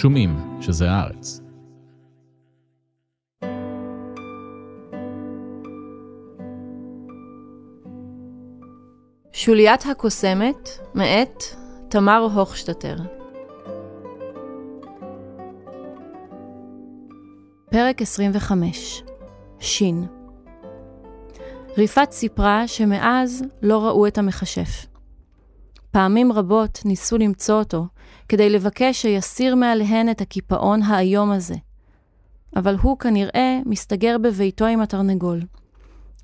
שומעים שזה הארץ. שוליית הקוסמת, מאת תמר הוכשטטר. פרק 25 שין ריפת סיפרה שמאז לא ראו את המכשף. פעמים רבות ניסו למצוא אותו כדי לבקש שיסיר מעליהן את הקיפאון האיום הזה. אבל הוא כנראה מסתגר בביתו עם התרנגול,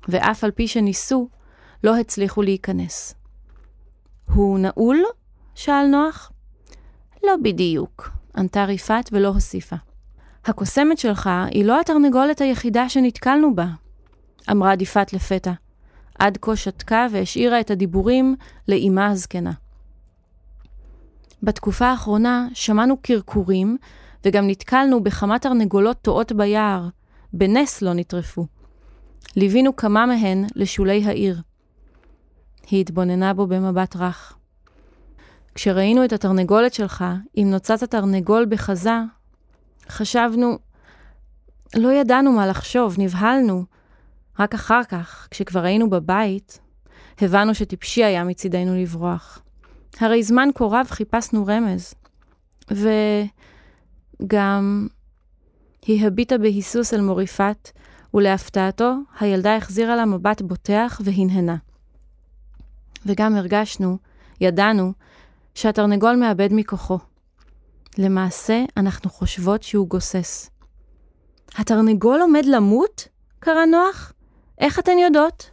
ואף על פי שניסו, לא הצליחו להיכנס. הוא נעול? שאל נוח. לא בדיוק, ענתה ריפת ולא הוסיפה. הקוסמת שלך היא לא התרנגולת היחידה שנתקלנו בה, אמרה עדיפת לפתע. עד כה שתקה והשאירה את הדיבורים לאמה הזקנה. בתקופה האחרונה שמענו קרקורים, וגם נתקלנו בכמה תרנגולות טועות ביער. בנס לא נטרפו. ליווינו כמה מהן לשולי העיר. היא התבוננה בו במבט רך. כשראינו את התרנגולת שלך עם נוצת התרנגול בחזה, חשבנו, לא ידענו מה לחשוב, נבהלנו. רק אחר כך, כשכבר היינו בבית, הבנו שטיפשי היה מצידנו לברוח. הרי זמן כה רב חיפשנו רמז. וגם היא הביטה בהיסוס אל מוריפת, ולהפתעתו, הילדה החזירה לה מבט בוטח והנהנה. וגם הרגשנו, ידענו, שהתרנגול מאבד מכוחו. למעשה, אנחנו חושבות שהוא גוסס. התרנגול עומד למות? קרא נוח. איך אתן יודעות?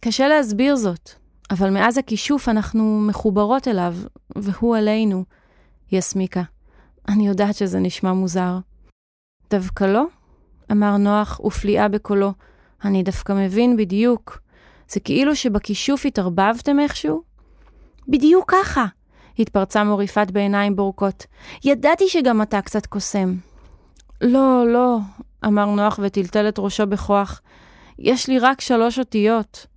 קשה להסביר זאת, אבל מאז הכישוף אנחנו מחוברות אליו, והוא עלינו. היא הסמיקה. אני יודעת שזה נשמע מוזר. דווקא לא? אמר נוח ופליאה בקולו. אני דווקא מבין בדיוק. זה כאילו שבכישוף התערבבתם איכשהו? בדיוק ככה, התפרצה מוריפת בעיניים בורקות. ידעתי שגם אתה קצת קוסם. לא, לא, אמר נוח וטלטל את ראשו בכוח. יש לי רק שלוש אותיות.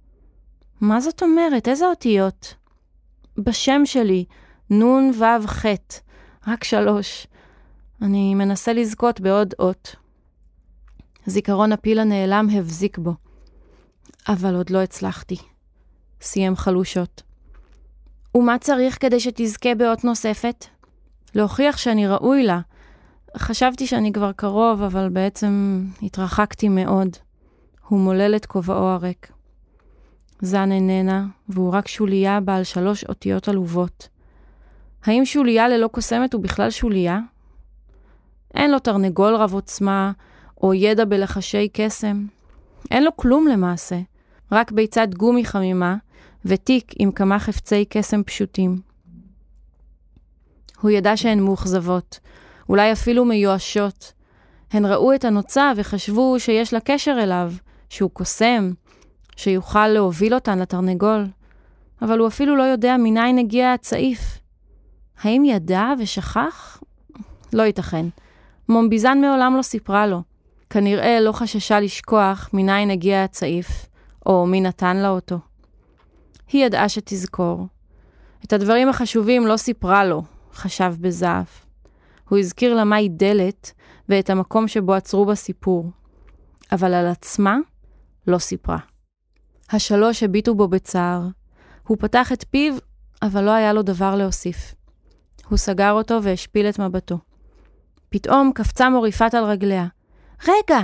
מה זאת אומרת? איזה אותיות? בשם שלי, נון וו ח, רק שלוש. אני מנסה לזכות בעוד אות. זיכרון הפיל הנעלם הבזיק בו. אבל עוד לא הצלחתי. סיים חלושות. ומה צריך כדי שתזכה באות נוספת? להוכיח שאני ראוי לה. חשבתי שאני כבר קרוב, אבל בעצם התרחקתי מאוד. הוא מולל את כובעו הריק. זן איננה, והוא רק שוליה בעל שלוש אותיות עלובות. האם שוליה ללא קוסמת הוא בכלל שוליה? אין לו תרנגול רב עוצמה, או ידע בלחשי קסם. אין לו כלום למעשה, רק ביצת גומי חמימה, ותיק עם כמה חפצי קסם פשוטים. הוא ידע שהן מאוכזבות, אולי אפילו מיואשות. הן ראו את הנוצה וחשבו שיש לה קשר אליו, שהוא קוסם, שיוכל להוביל אותן לתרנגול, אבל הוא אפילו לא יודע מניין הגיע הצעיף. האם ידע ושכח? לא ייתכן. מומביזן מעולם לא סיפרה לו. כנראה לא חששה לשכוח מניין הגיע הצעיף, או מי נתן לה אותו. היא ידעה שתזכור. את הדברים החשובים לא סיפרה לו, חשב בזעף. הוא הזכיר לה מהי דלת ואת המקום שבו עצרו בסיפור. אבל על עצמה לא סיפרה. השלוש הביטו בו בצער. הוא פתח את פיו, אבל לא היה לו דבר להוסיף. הוא סגר אותו והשפיל את מבטו. פתאום קפצה מוריפת על רגליה. רגע!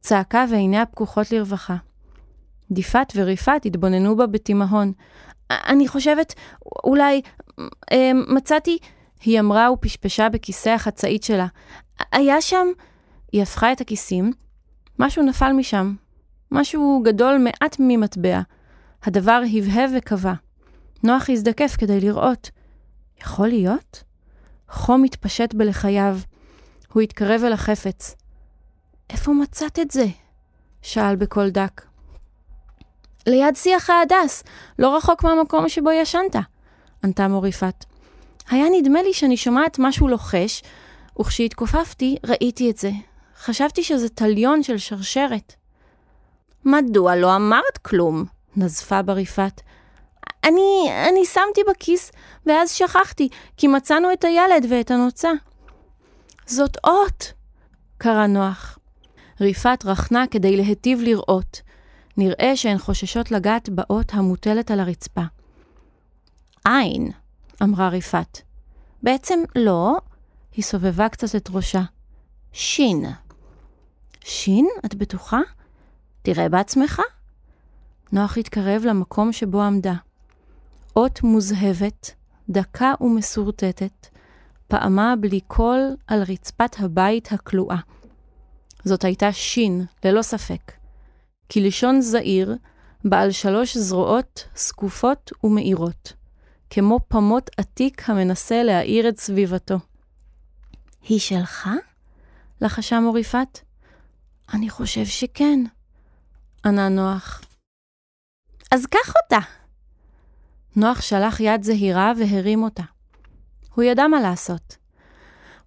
צעקה ועיניה פקוחות לרווחה. דיפת וריפת התבוננו בה בתימהון. אני חושבת, אולי, אה, מצאתי, היא אמרה ופשפשה בכיסא החצאית שלה. היה שם, היא הפכה את הכיסים, משהו נפל משם, משהו גדול מעט ממטבע. הדבר הבהב וקבע. נוח הזדקף כדי לראות. יכול להיות? חום התפשט בלחייו. הוא התקרב אל החפץ. איפה מצאת את זה? שאל בקול דק. ליד שיח ההדס, לא רחוק מהמקום שבו ישנת, ענתה מוריפת. היה נדמה לי שאני שומעת משהו לוחש, וכשהתכופפתי ראיתי את זה. חשבתי שזה טליון של שרשרת. מדוע לא אמרת כלום? נזפה בריפת. אני, אני שמתי בכיס, ואז שכחתי, כי מצאנו את הילד ואת הנוצה. זאת אות! קרא נוח. ריפת רכנה כדי להיטיב לראות. נראה שהן חוששות לגעת באות המוטלת על הרצפה. עין, אמרה ריפת. בעצם לא, היא סובבה קצת את ראשה. שין. שין? את בטוחה? תראה בעצמך. נוח התקרב למקום שבו עמדה. אות מוזהבת, דקה ומסורטטת, פעמה בלי קול על רצפת הבית הכלואה. זאת הייתה שין, ללא ספק. כלשון זעיר, בעל שלוש זרועות זקופות ומאירות, כמו פמות עתיק המנסה להאיר את סביבתו. היא שלך? לחשה מוריפת. אני חושב שכן, ענה נוח. אז קח אותה. נוח שלח יד זהירה והרים אותה. הוא ידע מה לעשות.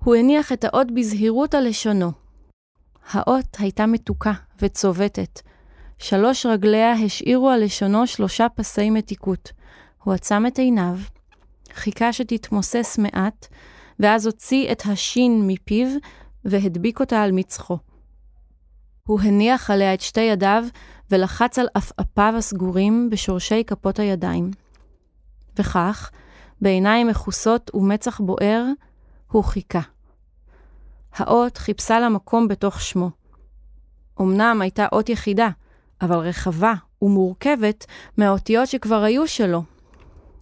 הוא הניח את האות בזהירות על לשונו. האות הייתה מתוקה וצובטת. שלוש רגליה השאירו על לשונו שלושה פסי מתיקות. הוא עצם את עיניו, חיכה שתתמוסס מעט, ואז הוציא את השין מפיו והדביק אותה על מצחו. הוא הניח עליה את שתי ידיו ולחץ על עפעפיו הסגורים בשורשי כפות הידיים. וכך, בעיניים מכוסות ומצח בוער, הוא חיכה. האות חיפשה לה מקום בתוך שמו. אמנם הייתה אות יחידה, אבל רחבה ומורכבת מהאותיות שכבר היו שלו,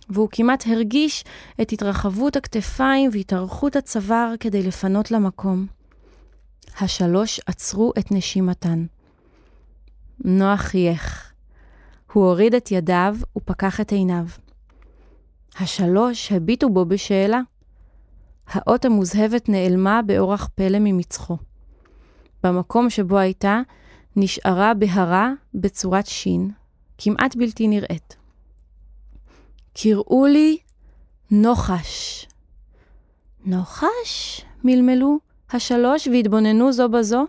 והוא כמעט הרגיש את התרחבות הכתפיים והתארכות הצוואר כדי לפנות למקום. השלוש עצרו את נשימתן. נוח חייך. הוא הוריד את ידיו ופקח את עיניו. השלוש הביטו בו בשאלה. האות המוזהבת נעלמה באורח פלא ממצחו. במקום שבו הייתה, נשארה בהרה בצורת שין, כמעט בלתי נראית. קראו לי נוחש. נוחש? מלמלו השלוש והתבוננו זו בזו.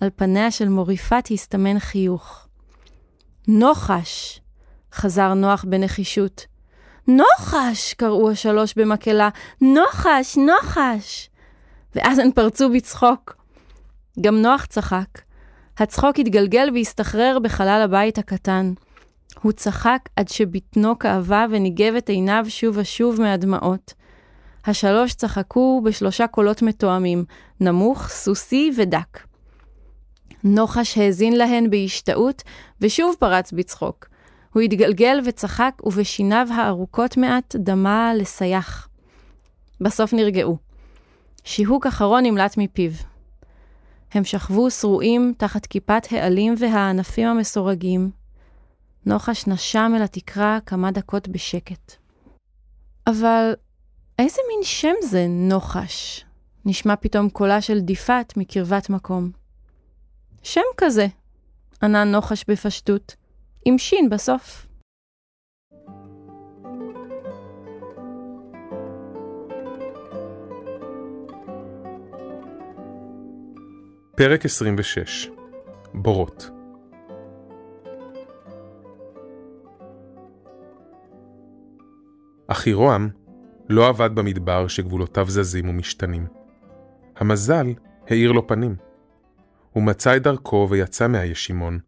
על פניה של מוריפת הסתמן חיוך. נוחש! חזר נוח בנחישות. נוחש! קראו השלוש במקהלה. נוחש! נוחש! ואז הן פרצו בצחוק. גם נוח צחק. הצחוק התגלגל והסתחרר בחלל הבית הקטן. הוא צחק עד שבטנו כאבה וניגב את עיניו שוב ושוב מהדמעות. השלוש צחקו בשלושה קולות מתואמים, נמוך, סוסי ודק. נוחש האזין להן בהשתאות, ושוב פרץ בצחוק. הוא התגלגל וצחק, ובשיניו הארוכות מעט דמה לסייח. בסוף נרגעו. שיהוק אחרון נמלט מפיו. הם שכבו שרועים תחת כיפת העלים והענפים המסורגים. נוחש נשם אל התקרה כמה דקות בשקט. אבל איזה מין שם זה נוחש? נשמע פתאום קולה של דיפת מקרבת מקום. שם כזה, ענה נוחש בפשטות, עם שין בסוף. פרק 26 בורות אחירועם לא עבד במדבר שגבולותיו זזים ומשתנים. המזל האיר לו פנים. הוא מצא את דרכו ויצא מהישימון,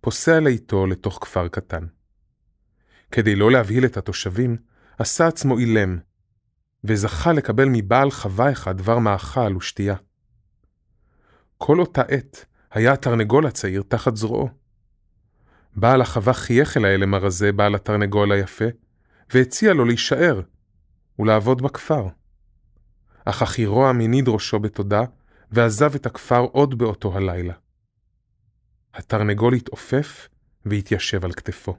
פוסע לאיתו לתוך כפר קטן. כדי לא להבהיל את התושבים, עשה עצמו אילם, וזכה לקבל מבעל חווה אחד דבר מאכל ושתייה. כל אותה עת היה התרנגול הצעיר תחת זרועו. בעל החווה חייך אל האלם הרזה, בעל התרנגול היפה, והציע לו להישאר ולעבוד בכפר. אך אחירוע מניד ראשו בתודה, ועזב את הכפר עוד באותו הלילה. התרנגול התעופף והתיישב על כתפו.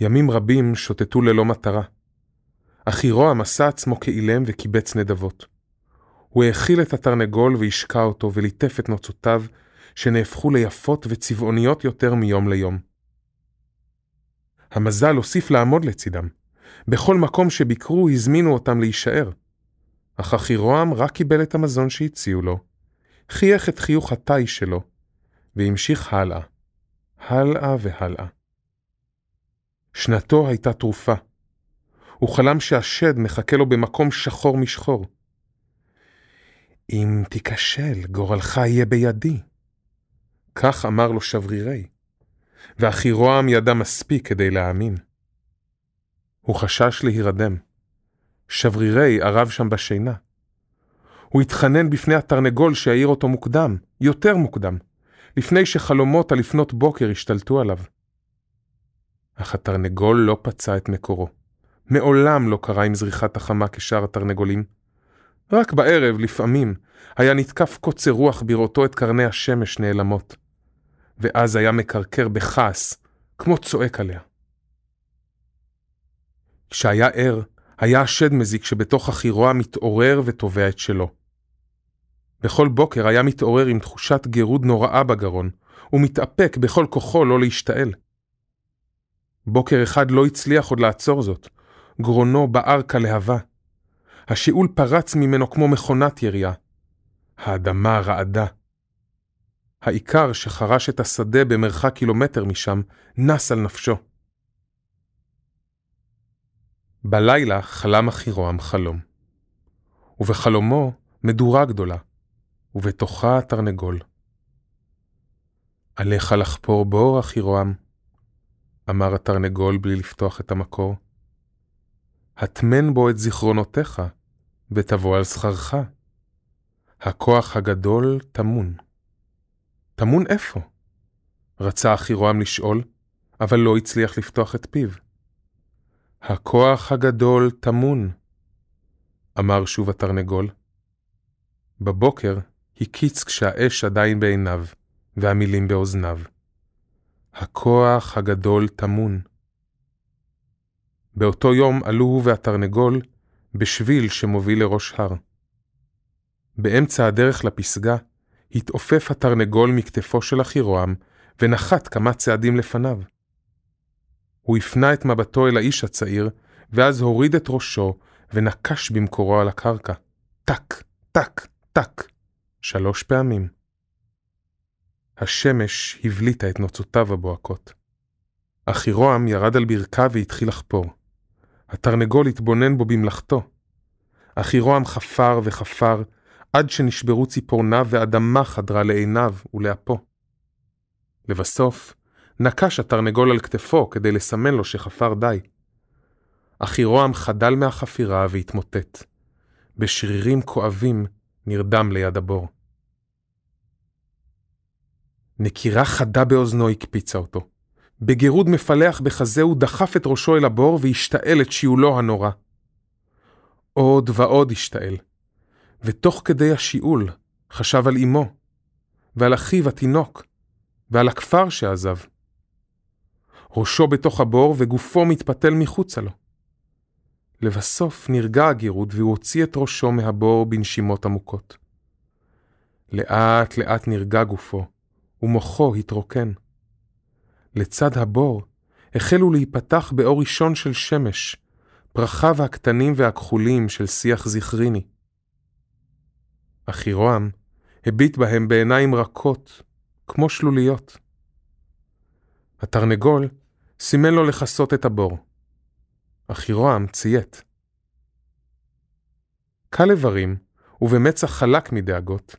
ימים רבים שוטטו ללא מטרה. אחירוע מסע עצמו כאילם וקיבץ נדבות. הוא האכיל את התרנגול והשקע אותו וליטף את נוצותיו, שנהפכו ליפות וצבעוניות יותר מיום ליום. המזל הוסיף לעמוד לצידם. בכל מקום שביקרו הזמינו אותם להישאר. אך אחירועם רק קיבל את המזון שהציעו לו, חייך את חיוך התאי שלו, והמשיך הלאה, הלאה והלאה. שנתו הייתה תרופה. הוא חלם שהשד מחכה לו במקום שחור משחור. אם תיכשל, גורלך יהיה בידי. כך אמר לו שברירי, ואחירועם ידע מספיק כדי להאמין. הוא חשש להירדם. שברירי ערב שם בשינה. הוא התחנן בפני התרנגול שיעיר אותו מוקדם, יותר מוקדם, לפני שחלומות על לפנות בוקר השתלטו עליו. אך התרנגול לא פצע את מקורו. מעולם לא קרה עם זריחת החמה כשאר התרנגולים. רק בערב, לפעמים, היה נתקף קוצר רוח בראותו את קרני השמש נעלמות. ואז היה מקרקר בכעס, כמו צועק עליה. כשהיה ער, היה השד מזיק שבתוך החירוע מתעורר ותובע את שלו. בכל בוקר היה מתעורר עם תחושת גירוד נוראה בגרון, ומתאפק בכל כוחו לא להשתעל. בוקר אחד לא הצליח עוד לעצור זאת, גרונו בער כלהבה. השאול פרץ ממנו כמו מכונת ירייה. האדמה רעדה. העיקר שחרש את השדה במרחק קילומטר משם, נס על נפשו. בלילה חלם אחירועם חלום. ובחלומו מדורה גדולה, ובתוכה תרנגול. עליך לחפור בור, אחירועם, אמר התרנגול בלי לפתוח את המקור. הטמן בו את זיכרונותיך, ותבוא על שכרך. הכוח הגדול טמון. טמון איפה? רצה אחירועם לשאול, אבל לא הצליח לפתוח את פיו. הכוח הגדול טמון, אמר שוב התרנגול. בבוקר הקיץ כשהאש עדיין בעיניו, והמילים באוזניו. הכוח הגדול טמון. באותו יום עלו הוא והתרנגול בשביל שמוביל לראש הר. באמצע הדרך לפסגה התעופף התרנגול מכתפו של אחירועם ונחת כמה צעדים לפניו. הוא הפנה את מבטו אל האיש הצעיר, ואז הוריד את ראשו ונקש במקורו על הקרקע. טק, טק, טק, שלוש פעמים. השמש הבליטה את נוצותיו הבוהקות. אחירועם ירד על ברכיו והתחיל לחפור. התרנגול התבונן בו במלאכתו. אחירועם חפר וחפר, עד שנשברו ציפורניו ואדמה חדרה לעיניו ולאפו. לבסוף, נקש התרנגול על כתפו כדי לסמן לו שחפר די. אחירועם חדל מהחפירה והתמוטט. בשרירים כואבים נרדם ליד הבור. נקירה חדה באוזנו הקפיצה אותו. בגירוד מפלח בחזהו דחף את ראשו אל הבור והשתעל את שיעולו הנורא. עוד ועוד השתעל, ותוך כדי השיעול חשב על אמו, ועל אחיו התינוק, ועל הכפר שעזב. ראשו בתוך הבור וגופו מתפתל מחוצה לו. לבסוף נרגע הגירוד והוא הוציא את ראשו מהבור בנשימות עמוקות. לאט לאט נרגע גופו, ומוחו התרוקן. לצד הבור החלו להיפתח באור ראשון של שמש, פרחיו הקטנים והכחולים של שיח זכריני. אחירועם הביט בהם בעיניים רכות, כמו שלוליות. התרנגול סימן לו לכסות את הבור. אחירועם ציית. קל איברים, ובמצח חלק מדאגות,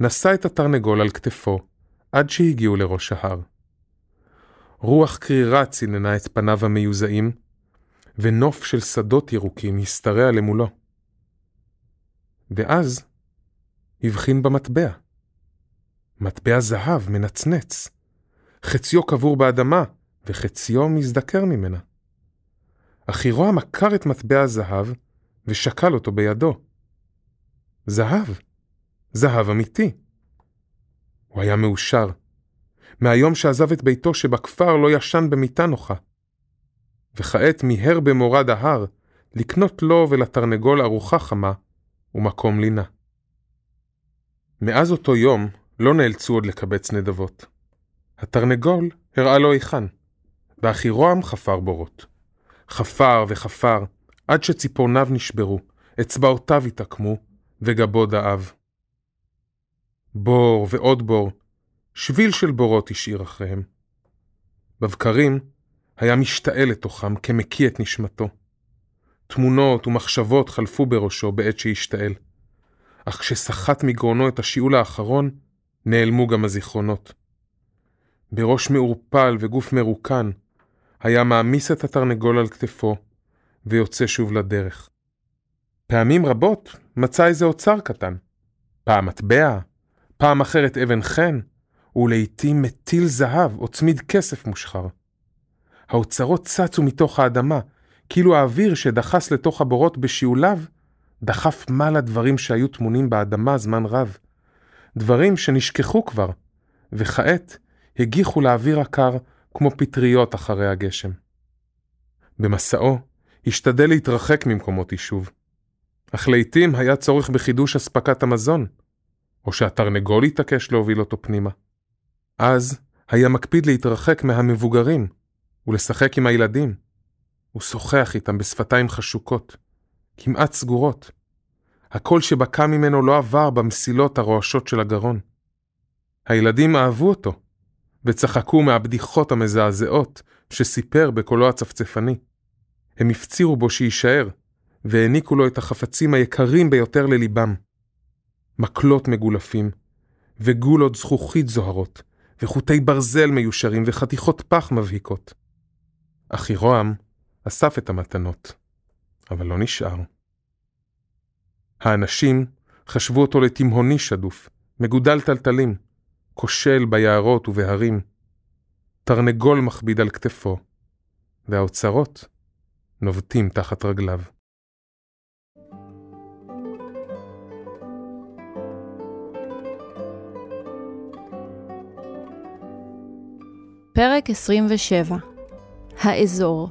נשא את התרנגול על כתפו, עד שהגיעו לראש ההר. רוח קרירה ציננה את פניו המיוזעים, ונוף של שדות ירוקים השתרע למולו. ואז הבחין במטבע. מטבע זהב מנצנץ, חציו קבור באדמה, וחציו מזדקר ממנה. אחירו עקר את מטבע הזהב, ושקל אותו בידו. זהב, זהב אמיתי. הוא היה מאושר. מהיום שעזב את ביתו שבכפר לא ישן במיטה נוחה. וכעת מיהר במורד ההר לקנות לו ולתרנגול ארוחה חמה ומקום לינה. מאז אותו יום לא נאלצו עוד לקבץ נדבות. התרנגול הראה לו היכן, והחירועם חפר בורות. חפר וחפר, עד שציפורניו נשברו, אצבעותיו התעקמו, וגבו דאב. בור ועוד בור, שביל של בורות השאיר אחריהם. בבקרים היה משתעל לתוכם כמקיא את נשמתו. תמונות ומחשבות חלפו בראשו בעת שהשתעל. אך כשסחט מגרונו את השיעול האחרון, נעלמו גם הזיכרונות. בראש מעורפל וגוף מרוקן, היה מעמיס את התרנגול על כתפו, ויוצא שוב לדרך. פעמים רבות מצא איזה אוצר קטן. פעם מטבע, פעם אחרת אבן חן, ולעיתים מטיל זהב או צמיד כסף מושחר. האוצרות צצו מתוך האדמה, כאילו האוויר שדחס לתוך הבורות בשיעוליו, דחף מעלה דברים שהיו טמונים באדמה זמן רב. דברים שנשכחו כבר, וכעת הגיחו לאוויר הקר כמו פטריות אחרי הגשם. במסעו השתדל להתרחק ממקומות יישוב, אך לעתים היה צורך בחידוש אספקת המזון, או שהתרנגול התעקש להוביל אותו פנימה. אז היה מקפיד להתרחק מהמבוגרים ולשחק עם הילדים. הוא שוחח איתם בשפתיים חשוקות, כמעט סגורות. הקול שבקע ממנו לא עבר במסילות הרועשות של הגרון. הילדים אהבו אותו, וצחקו מהבדיחות המזעזעות שסיפר בקולו הצפצפני. הם הפצירו בו שיישאר, והעניקו לו את החפצים היקרים ביותר לליבם. מקלות מגולפים, וגולות זכוכית זוהרות, וחוטי ברזל מיושרים, וחתיכות פח מבהיקות. אך ירועם אסף את המתנות, אבל לא נשאר. האנשים חשבו אותו לתימהוני שדוף, מגודל טלטלים, כושל ביערות ובהרים. תרנגול מכביד על כתפו, והאוצרות נובטים תחת רגליו. פרק 27 האזור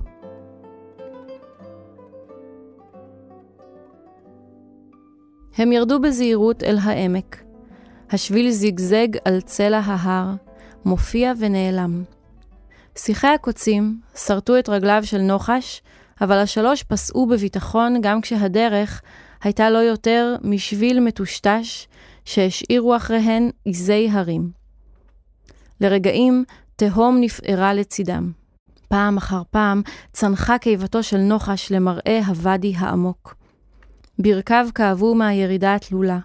הם ירדו בזהירות אל העמק. השביל זיגזג על צלע ההר, מופיע ונעלם. שיחי הקוצים שרטו את רגליו של נוחש, אבל השלוש פסעו בביטחון גם כשהדרך הייתה לא יותר משביל מטושטש שהשאירו אחריהן עיזי הרים. לרגעים תהום נפערה לצידם. פעם אחר פעם צנחה קיבתו של נוחש למראה הוואדי העמוק. ברכיו כאבו מהירידה התלולה.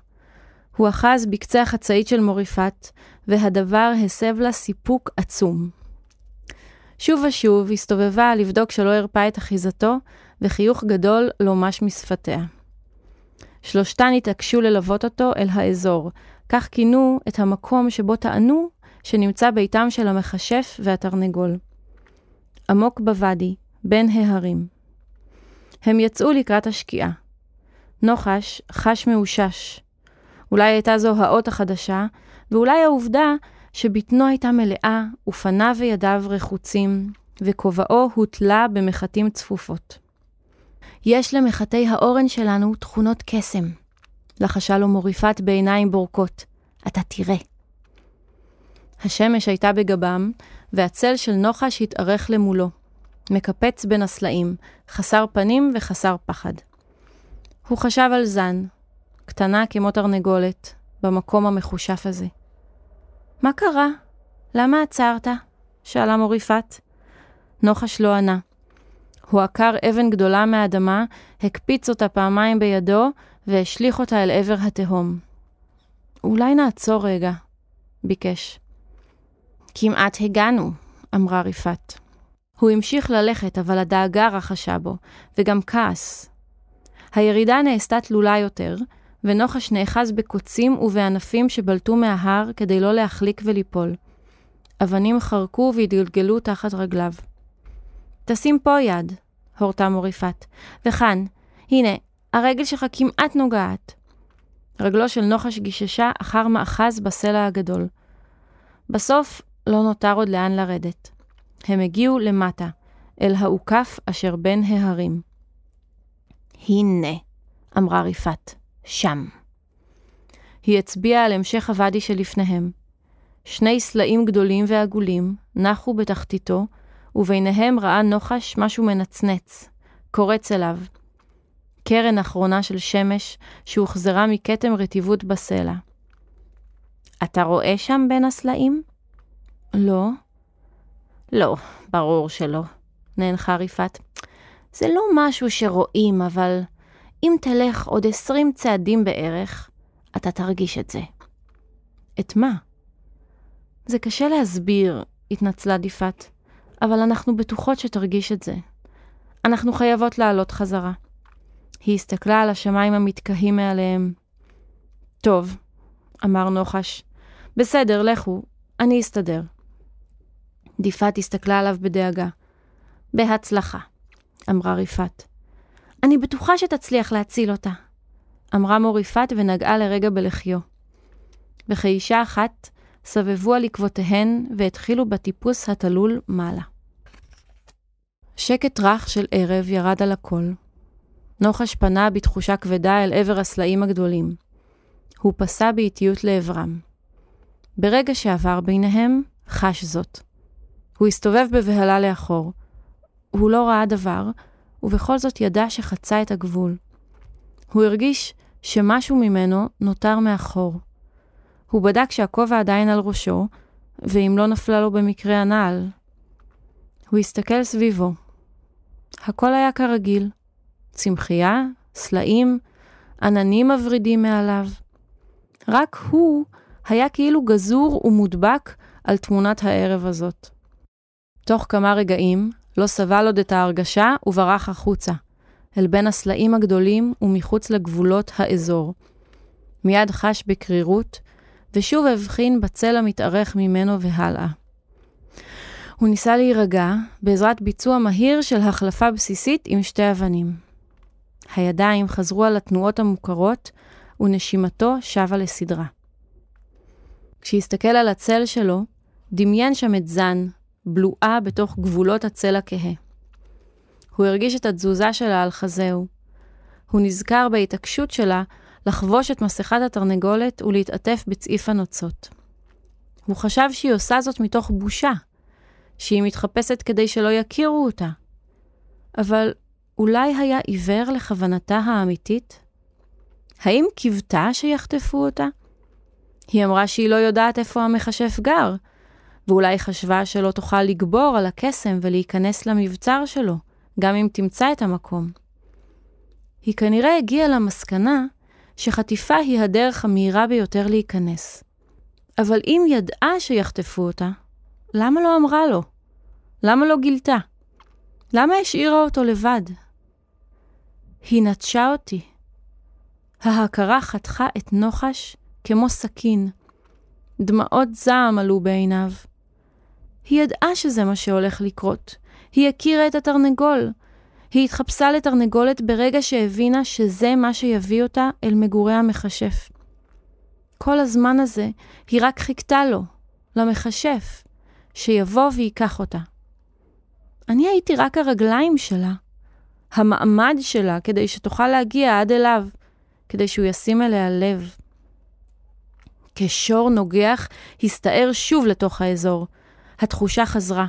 הוא אחז בקצה החצאית של מוריפת, והדבר הסב לה סיפוק עצום. שוב ושוב הסתובבה לבדוק שלא הרפה את אחיזתו, וחיוך גדול לא מש משפתיה. שלושתן התעקשו ללוות אותו אל האזור, כך כינו את המקום שבו טענו שנמצא ביתם של המכשף והתרנגול. עמוק בוואדי, בין ההרים. הם יצאו לקראת השקיעה. נוחש חש מאושש. אולי הייתה זו האות החדשה, ואולי העובדה שבטנו הייתה מלאה, ופניו וידיו רחוצים, וכובעו הוטלה במחטים צפופות. יש למחטי האורן שלנו תכונות קסם, לחשה לו מוריפת בעיניים בורקות. אתה תראה. השמש הייתה בגבם, והצל של נוחש התארך למולו, מקפץ בין הסלעים, חסר פנים וחסר פחד. הוא חשב על זן, קטנה כמו תרנגולת, במקום המחושף הזה. מה קרה? למה עצרת? שאלה מוריפת. נוחש לא ענה. הוא עקר אבן גדולה מהאדמה, הקפיץ אותה פעמיים בידו, והשליך אותה אל עבר התהום. אולי נעצור רגע, ביקש. כמעט הגענו, אמרה ריפת. הוא המשיך ללכת, אבל הדאגה רחשה בו, וגם כעס. הירידה נעשתה תלולה יותר, ונוחש נאחז בקוצים ובענפים שבלטו מההר כדי לא להחליק וליפול. אבנים חרקו והתגלגלו תחת רגליו. תשים פה יד, הורתה מוריפת. וכאן, הנה, הרגל שלך כמעט נוגעת. רגלו של נוחש גיששה אחר מאחז בסלע הגדול. בסוף לא נותר עוד לאן לרדת. הם הגיעו למטה, אל האוכף אשר בין ההרים. הנה, אמרה ריפת, שם. היא הצביעה על המשך הוואדי שלפניהם. שני סלעים גדולים ועגולים נחו בתחתיתו, וביניהם ראה נוחש משהו מנצנץ, קורץ אליו. קרן אחרונה של שמש שהוחזרה מכתם רטיבות בסלע. אתה רואה שם בין הסלעים? לא. לא, ברור שלא, נאנחה ריפת. זה לא משהו שרואים, אבל אם תלך עוד עשרים צעדים בערך, אתה תרגיש את זה. את מה? זה קשה להסביר, התנצלה דיפת, אבל אנחנו בטוחות שתרגיש את זה. אנחנו חייבות לעלות חזרה. היא הסתכלה על השמיים המתקהים מעליהם. טוב, אמר נוחש. בסדר, לכו, אני אסתדר. דיפת הסתכלה עליו בדאגה. בהצלחה, אמרה ריפת. אני בטוחה שתצליח להציל אותה, אמרה מוריפת ונגעה לרגע בלחיו. וכאישה אחת, סבבו על עקבותיהן והתחילו בטיפוס התלול מעלה. שקט רך של ערב ירד על הכל. נוחש פנה בתחושה כבדה אל עבר הסלעים הגדולים. הוא פסע באיטיות לעברם. ברגע שעבר ביניהם, חש זאת. הוא הסתובב בבהלה לאחור. הוא לא ראה דבר, ובכל זאת ידע שחצה את הגבול. הוא הרגיש שמשהו ממנו נותר מאחור. הוא בדק שהכובע עדיין על ראשו, ואם לא נפלה לו במקרה הנעל. הוא הסתכל סביבו. הכל היה כרגיל. צמחייה, סלעים, עננים מברידים מעליו. רק הוא היה כאילו גזור ומודבק על תמונת הערב הזאת. תוך כמה רגעים לא סבל עוד את ההרגשה וברח החוצה, אל בין הסלעים הגדולים ומחוץ לגבולות האזור. מיד חש בקרירות, ושוב הבחין בצל המתארך ממנו והלאה. הוא ניסה להירגע בעזרת ביצוע מהיר של החלפה בסיסית עם שתי אבנים. הידיים חזרו על התנועות המוכרות, ונשימתו שבה לסדרה. כשהסתכל על הצל שלו, דמיין שם את זן, בלועה בתוך גבולות הצל הכהה. הוא הרגיש את התזוזה שלה על חזהו. הוא נזכר בהתעקשות שלה לחבוש את מסכת התרנגולת ולהתעטף בצעיף הנוצות. הוא חשב שהיא עושה זאת מתוך בושה, שהיא מתחפשת כדי שלא יכירו אותה. אבל אולי היה עיוור לכוונתה האמיתית? האם קיוותה שיחטפו אותה? היא אמרה שהיא לא יודעת איפה המכשף גר, ואולי חשבה שלא תוכל לגבור על הקסם ולהיכנס למבצר שלו, גם אם תמצא את המקום. היא כנראה הגיעה למסקנה שחטיפה היא הדרך המהירה ביותר להיכנס. אבל אם ידעה שיחטפו אותה, למה לא אמרה לו? למה לא גילתה? למה השאירה אותו לבד? היא נטשה אותי. ההכרה חתכה את נוחש כמו סכין. דמעות זעם עלו בעיניו. היא ידעה שזה מה שהולך לקרות. היא הכירה את התרנגול. היא התחפשה לתרנגולת ברגע שהבינה שזה מה שיביא אותה אל מגורי המכשף. כל הזמן הזה היא רק חיכתה לו, למכשף, שיבוא וייקח אותה. אני הייתי רק הרגליים שלה, המעמד שלה, כדי שתוכל להגיע עד אליו, כדי שהוא ישים אליה לב. כשור נוגח הסתער שוב לתוך האזור. התחושה חזרה.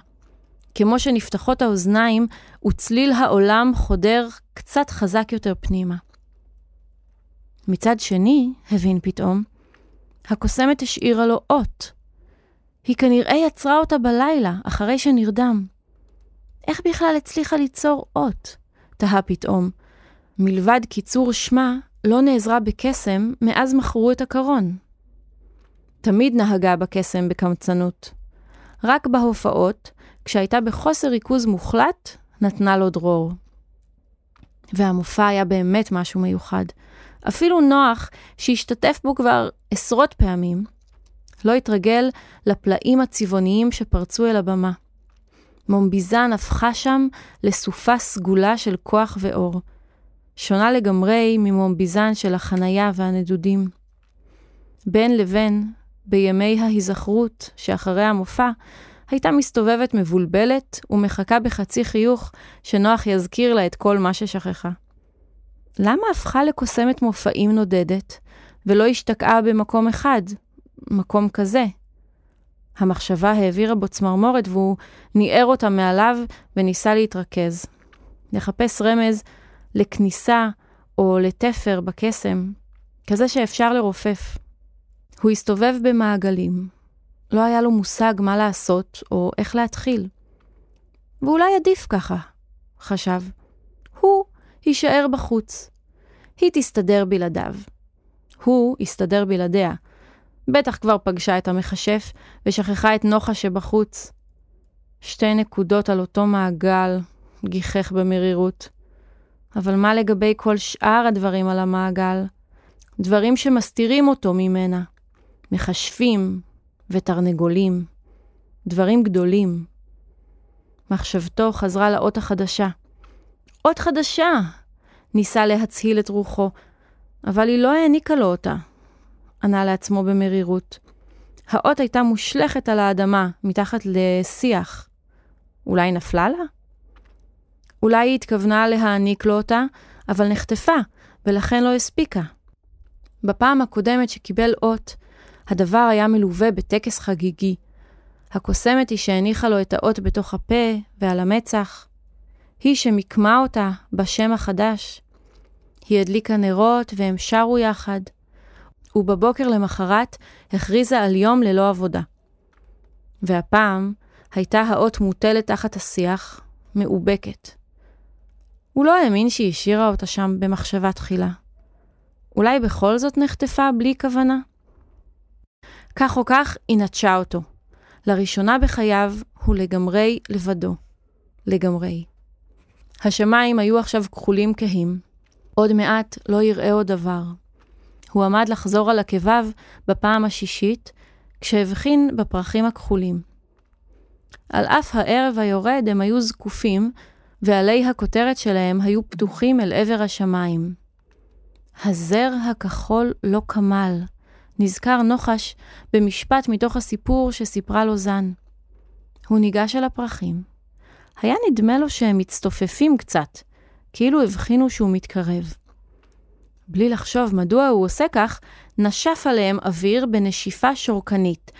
כמו שנפתחות האוזניים וצליל העולם חודר קצת חזק יותר פנימה. מצד שני, הבין פתאום, הקוסמת השאירה לו אות. היא כנראה יצרה אותה בלילה, אחרי שנרדם. איך בכלל הצליחה ליצור אות? תהה פתאום. מלבד קיצור שמה, לא נעזרה בקסם מאז מכרו את הקרון. תמיד נהגה בקסם בקמצנות. רק בהופעות, כשהייתה בחוסר ריכוז מוחלט, נתנה לו דרור. והמופע היה באמת משהו מיוחד. אפילו נוח, שהשתתף בו כבר עשרות פעמים, לא התרגל לפלאים הצבעוניים שפרצו אל הבמה. מומביזן הפכה שם לסופה סגולה של כוח ואור, שונה לגמרי ממומביזן של החנייה והנדודים. בין לבין, בימי ההיזכרות שאחרי המופע, הייתה מסתובבת מבולבלת ומחכה בחצי חיוך שנוח יזכיר לה את כל מה ששכחה. למה הפכה לקוסמת מופעים נודדת, ולא השתקעה במקום אחד, מקום כזה? המחשבה העבירה בו צמרמורת והוא ניער אותה מעליו וניסה להתרכז. לחפש רמז לכניסה או לתפר בקסם, כזה שאפשר לרופף. הוא הסתובב במעגלים. לא היה לו מושג מה לעשות או איך להתחיל. ואולי עדיף ככה, חשב. הוא יישאר בחוץ. היא תסתדר בלעדיו. הוא הסתדר בלעדיה. בטח כבר פגשה את המכשף ושכחה את נוחה שבחוץ. שתי נקודות על אותו מעגל, גיחך במרירות. אבל מה לגבי כל שאר הדברים על המעגל? דברים שמסתירים אותו ממנה. מכשפים ותרנגולים. דברים גדולים. מחשבתו חזרה לאות החדשה. אות חדשה! ניסה להצהיל את רוחו, אבל היא לא העניקה לו אותה. ענה לעצמו במרירות. האות הייתה מושלכת על האדמה, מתחת לשיח. אולי נפלה לה? אולי היא התכוונה להעניק לו אותה, אבל נחטפה, ולכן לא הספיקה. בפעם הקודמת שקיבל אות, הדבר היה מלווה בטקס חגיגי. הקוסמת היא שהניחה לו את האות בתוך הפה ועל המצח. היא שמיקמה אותה בשם החדש. היא הדליקה נרות והם שרו יחד. ובבוקר למחרת הכריזה על יום ללא עבודה. והפעם הייתה האות מוטלת תחת השיח, מאובקת. הוא לא האמין שהיא השאירה אותה שם במחשבה תחילה. אולי בכל זאת נחטפה בלי כוונה? כך או כך, היא נטשה אותו. לראשונה בחייו הוא לגמרי לבדו. לגמרי. השמיים היו עכשיו כחולים כהים. עוד מעט לא יראה עוד דבר. הוא עמד לחזור על עקביו בפעם השישית, כשהבחין בפרחים הכחולים. על אף הערב היורד הם היו זקופים, ועלי הכותרת שלהם היו פתוחים אל עבר השמיים. הזר הכחול לא כמל, נזכר נוחש במשפט מתוך הסיפור שסיפרה לו זן. הוא ניגש אל הפרחים. היה נדמה לו שהם מצטופפים קצת, כאילו הבחינו שהוא מתקרב. בלי לחשוב מדוע הוא עושה כך, נשף עליהם אוויר בנשיפה שורקנית.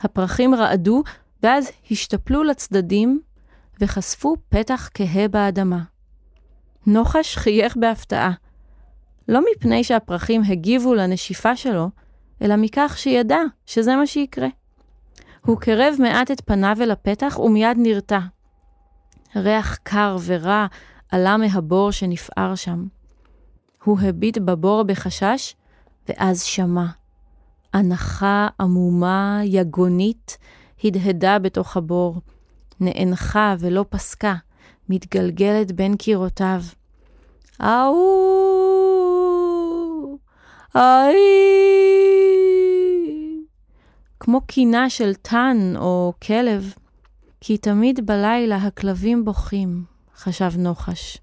הפרחים רעדו, ואז השתפלו לצדדים וחשפו פתח כהה באדמה. נוחש חייך בהפתעה. לא מפני שהפרחים הגיבו לנשיפה שלו, אלא מכך שידע שזה מה שיקרה. הוא קרב מעט את פניו אל הפתח ומיד נרתע. ריח קר ורע עלה מהבור שנפער שם. הוא הביט בבור בחשש, ואז שמע. הנחה עמומה, יגונית, הדהדה בתוך הבור. נאנחה ולא פסקה, מתגלגלת בין קירותיו. אהו! אהי! כמו קינה של טן או כלב. כי תמיד בלילה הכלבים בוכים, חשב נוחש.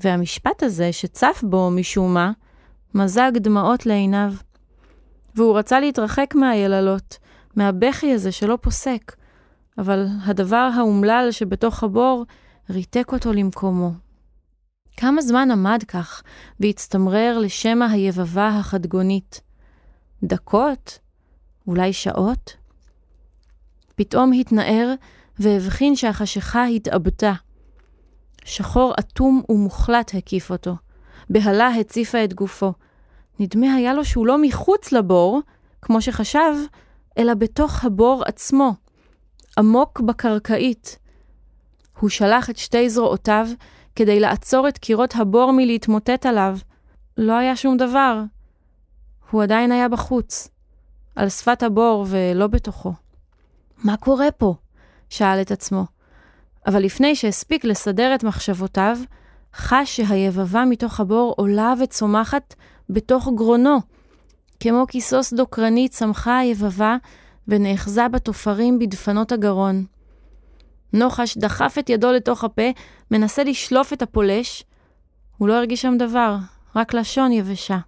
והמשפט הזה, שצף בו משום מה, מזג דמעות לעיניו. והוא רצה להתרחק מהיללות, מהבכי הזה שלא פוסק, אבל הדבר האומלל שבתוך הבור ריתק אותו למקומו. כמה זמן עמד כך והצטמרר לשמע היבבה החדגונית? דקות? אולי שעות? פתאום התנער והבחין שהחשיכה התעבתה. שחור אטום ומוחלט הקיף אותו. בהלה הציפה את גופו. נדמה היה לו שהוא לא מחוץ לבור, כמו שחשב, אלא בתוך הבור עצמו, עמוק בקרקעית. הוא שלח את שתי זרועותיו כדי לעצור את קירות הבור מלהתמוטט עליו. לא היה שום דבר. הוא עדיין היה בחוץ, על שפת הבור ולא בתוכו. מה קורה פה? שאל את עצמו. אבל לפני שהספיק לסדר את מחשבותיו, חש שהיבבה מתוך הבור עולה וצומחת בתוך גרונו. כמו כיסוס דוקרני צמחה היבבה ונאחזה בתופרים בדפנות הגרון. נוחש דחף את ידו לתוך הפה, מנסה לשלוף את הפולש. הוא לא הרגיש שם דבר, רק לשון יבשה.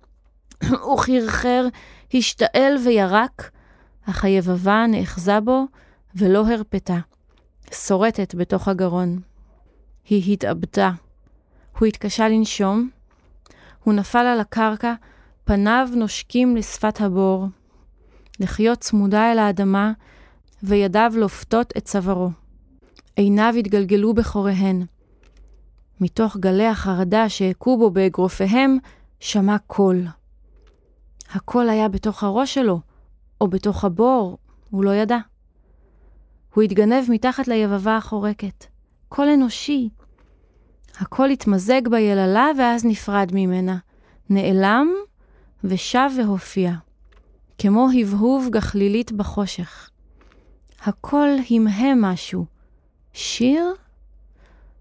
הוא חרחר, השתעל וירק, אך היבבה נאחזה בו ולא הרפתה. שורטת בתוך הגרון. היא התאבדה. הוא התקשה לנשום. הוא נפל על הקרקע, פניו נושקים לשפת הבור. לחיות צמודה אל האדמה, וידיו לופתות את צווארו. עיניו התגלגלו בחוריהן. מתוך גלי החרדה שהכו בו באגרופיהם, שמע קול. הקול היה בתוך הראש שלו, או בתוך הבור, הוא לא ידע. הוא התגנב מתחת ליבבה החורקת. קול אנושי. הקול התמזג ביללה ואז נפרד ממנה. נעלם ושב והופיע, כמו הבהוב גחלילית בחושך. הקול המהם משהו. שיר?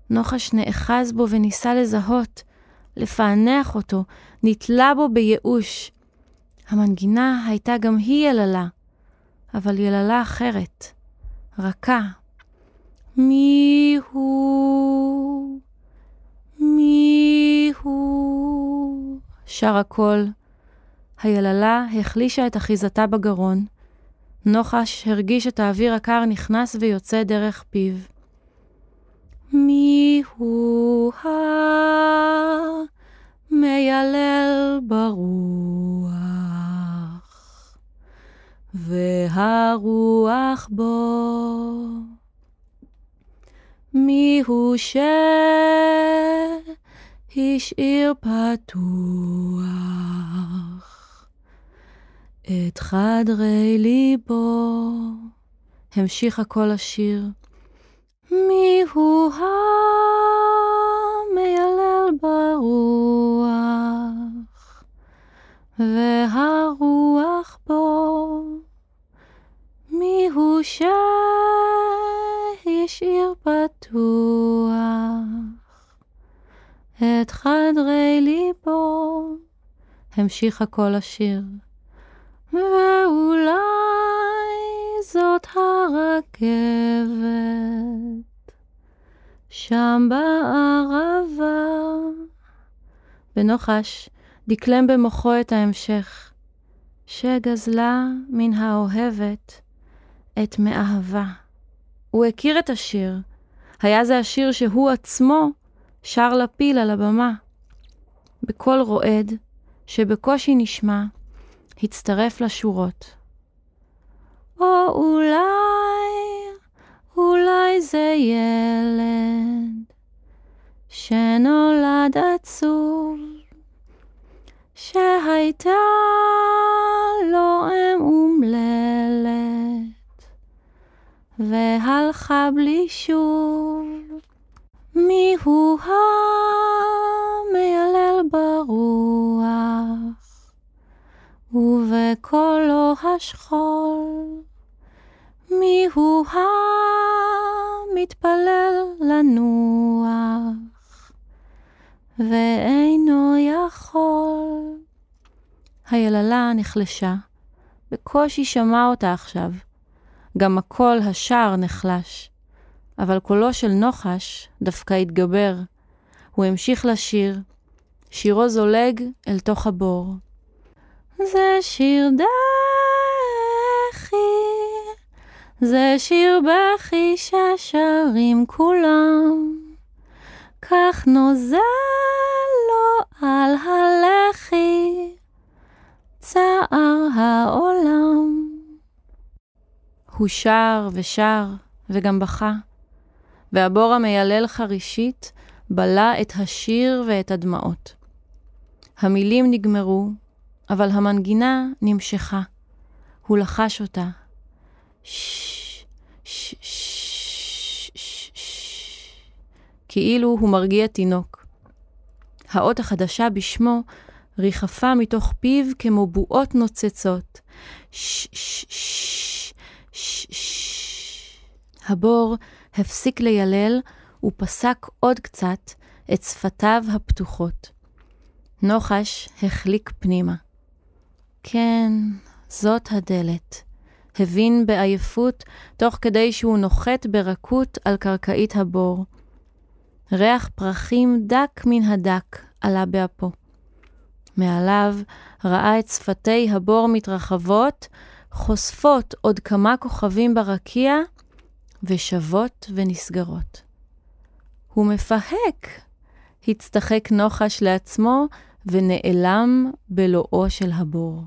נוחש נאחז בו וניסה לזהות, לפענח אותו, נתלה בו בייאוש. המנגינה הייתה גם היא יללה, אבל יללה אחרת, רכה. מי הוא? מי הוא? שר הקול. היללה החלישה את אחיזתה בגרון. נוחש הרגיש את האוויר הקר נכנס ויוצא דרך פיו. מי הוא המיילל ברוח, והרוח בו? מי הוא שהשאיר פתוח את חדרי ליבו? המשיך הקול השיר. מי הוא המיילל ברוח, והרוח בו? מי הוא שהשאיר פתוח את חדרי ליבו? המשיך הקול השיר. ואולי זאת הרכבת, שם בערבה. ונוחש דקלם במוחו את ההמשך, שגזלה מן האוהבת את מאהבה. הוא הכיר את השיר, היה זה השיר שהוא עצמו שר לפיל על הבמה. בקול רועד, שבקושי נשמע, הצטרף לשורות. או אולי, אולי זה ילד שנולד עצוב, שהייתה לו אם אומללת, והלכה בלי שוב. מי הוא המיילל ברוח, ובקולו השכול. מי הוא המתפלל לנוח, ואינו יכול. היללה נחלשה, בקושי שמע אותה עכשיו. גם הקול השער נחלש, אבל קולו של נוחש דווקא התגבר. הוא המשיך לשיר, שירו זולג אל תוך הבור. זה שיר דחי זה שיר בכי ששרים כולם, כך נוזל לו על הלחי צער העולם. הוא שר ושר וגם בכה, והבור המיילל חרישית בלע את השיר ואת הדמעות. המילים נגמרו, אבל המנגינה נמשכה. הוא לחש אותה, כאילו הוא מרגיע תינוק. האות החדשה בשמו ריחפה מתוך פיו כמו בועות נוצצות. הבור הפסיק לילל ופסק עוד קצת את שפתיו הפתוחות. נוחש החליק פנימה. כן, זאת הדלת. הבין בעייפות, תוך כדי שהוא נוחת ברכות על קרקעית הבור. ריח פרחים דק מן הדק עלה באפו. מעליו ראה את שפתי הבור מתרחבות, חושפות עוד כמה כוכבים ברקיע, ושבות ונסגרות. הוא מפהק, הצטחק נוחש לעצמו, ונעלם בלואו של הבור.